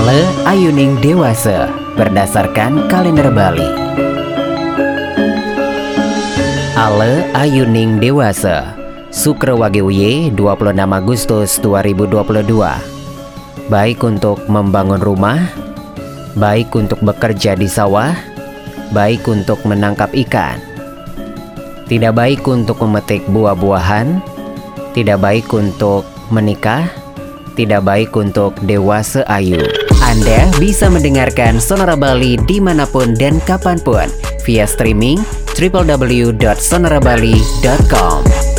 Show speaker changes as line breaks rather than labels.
Ale Ayuning Dewasa berdasarkan kalender Bali. Ale Ayuning Dewasa Sukra Wagewiye 26 Agustus 2022 Baik untuk membangun rumah Baik untuk bekerja di sawah Baik untuk menangkap ikan. Tidak baik untuk memetik buah-buahan Tidak baik untuk menikah Tidak baik untuk dewasa ayu Anda bisa mendengarkan Sonora Bali di mana pun dan kapan pun Via streaming www.sonorabali.com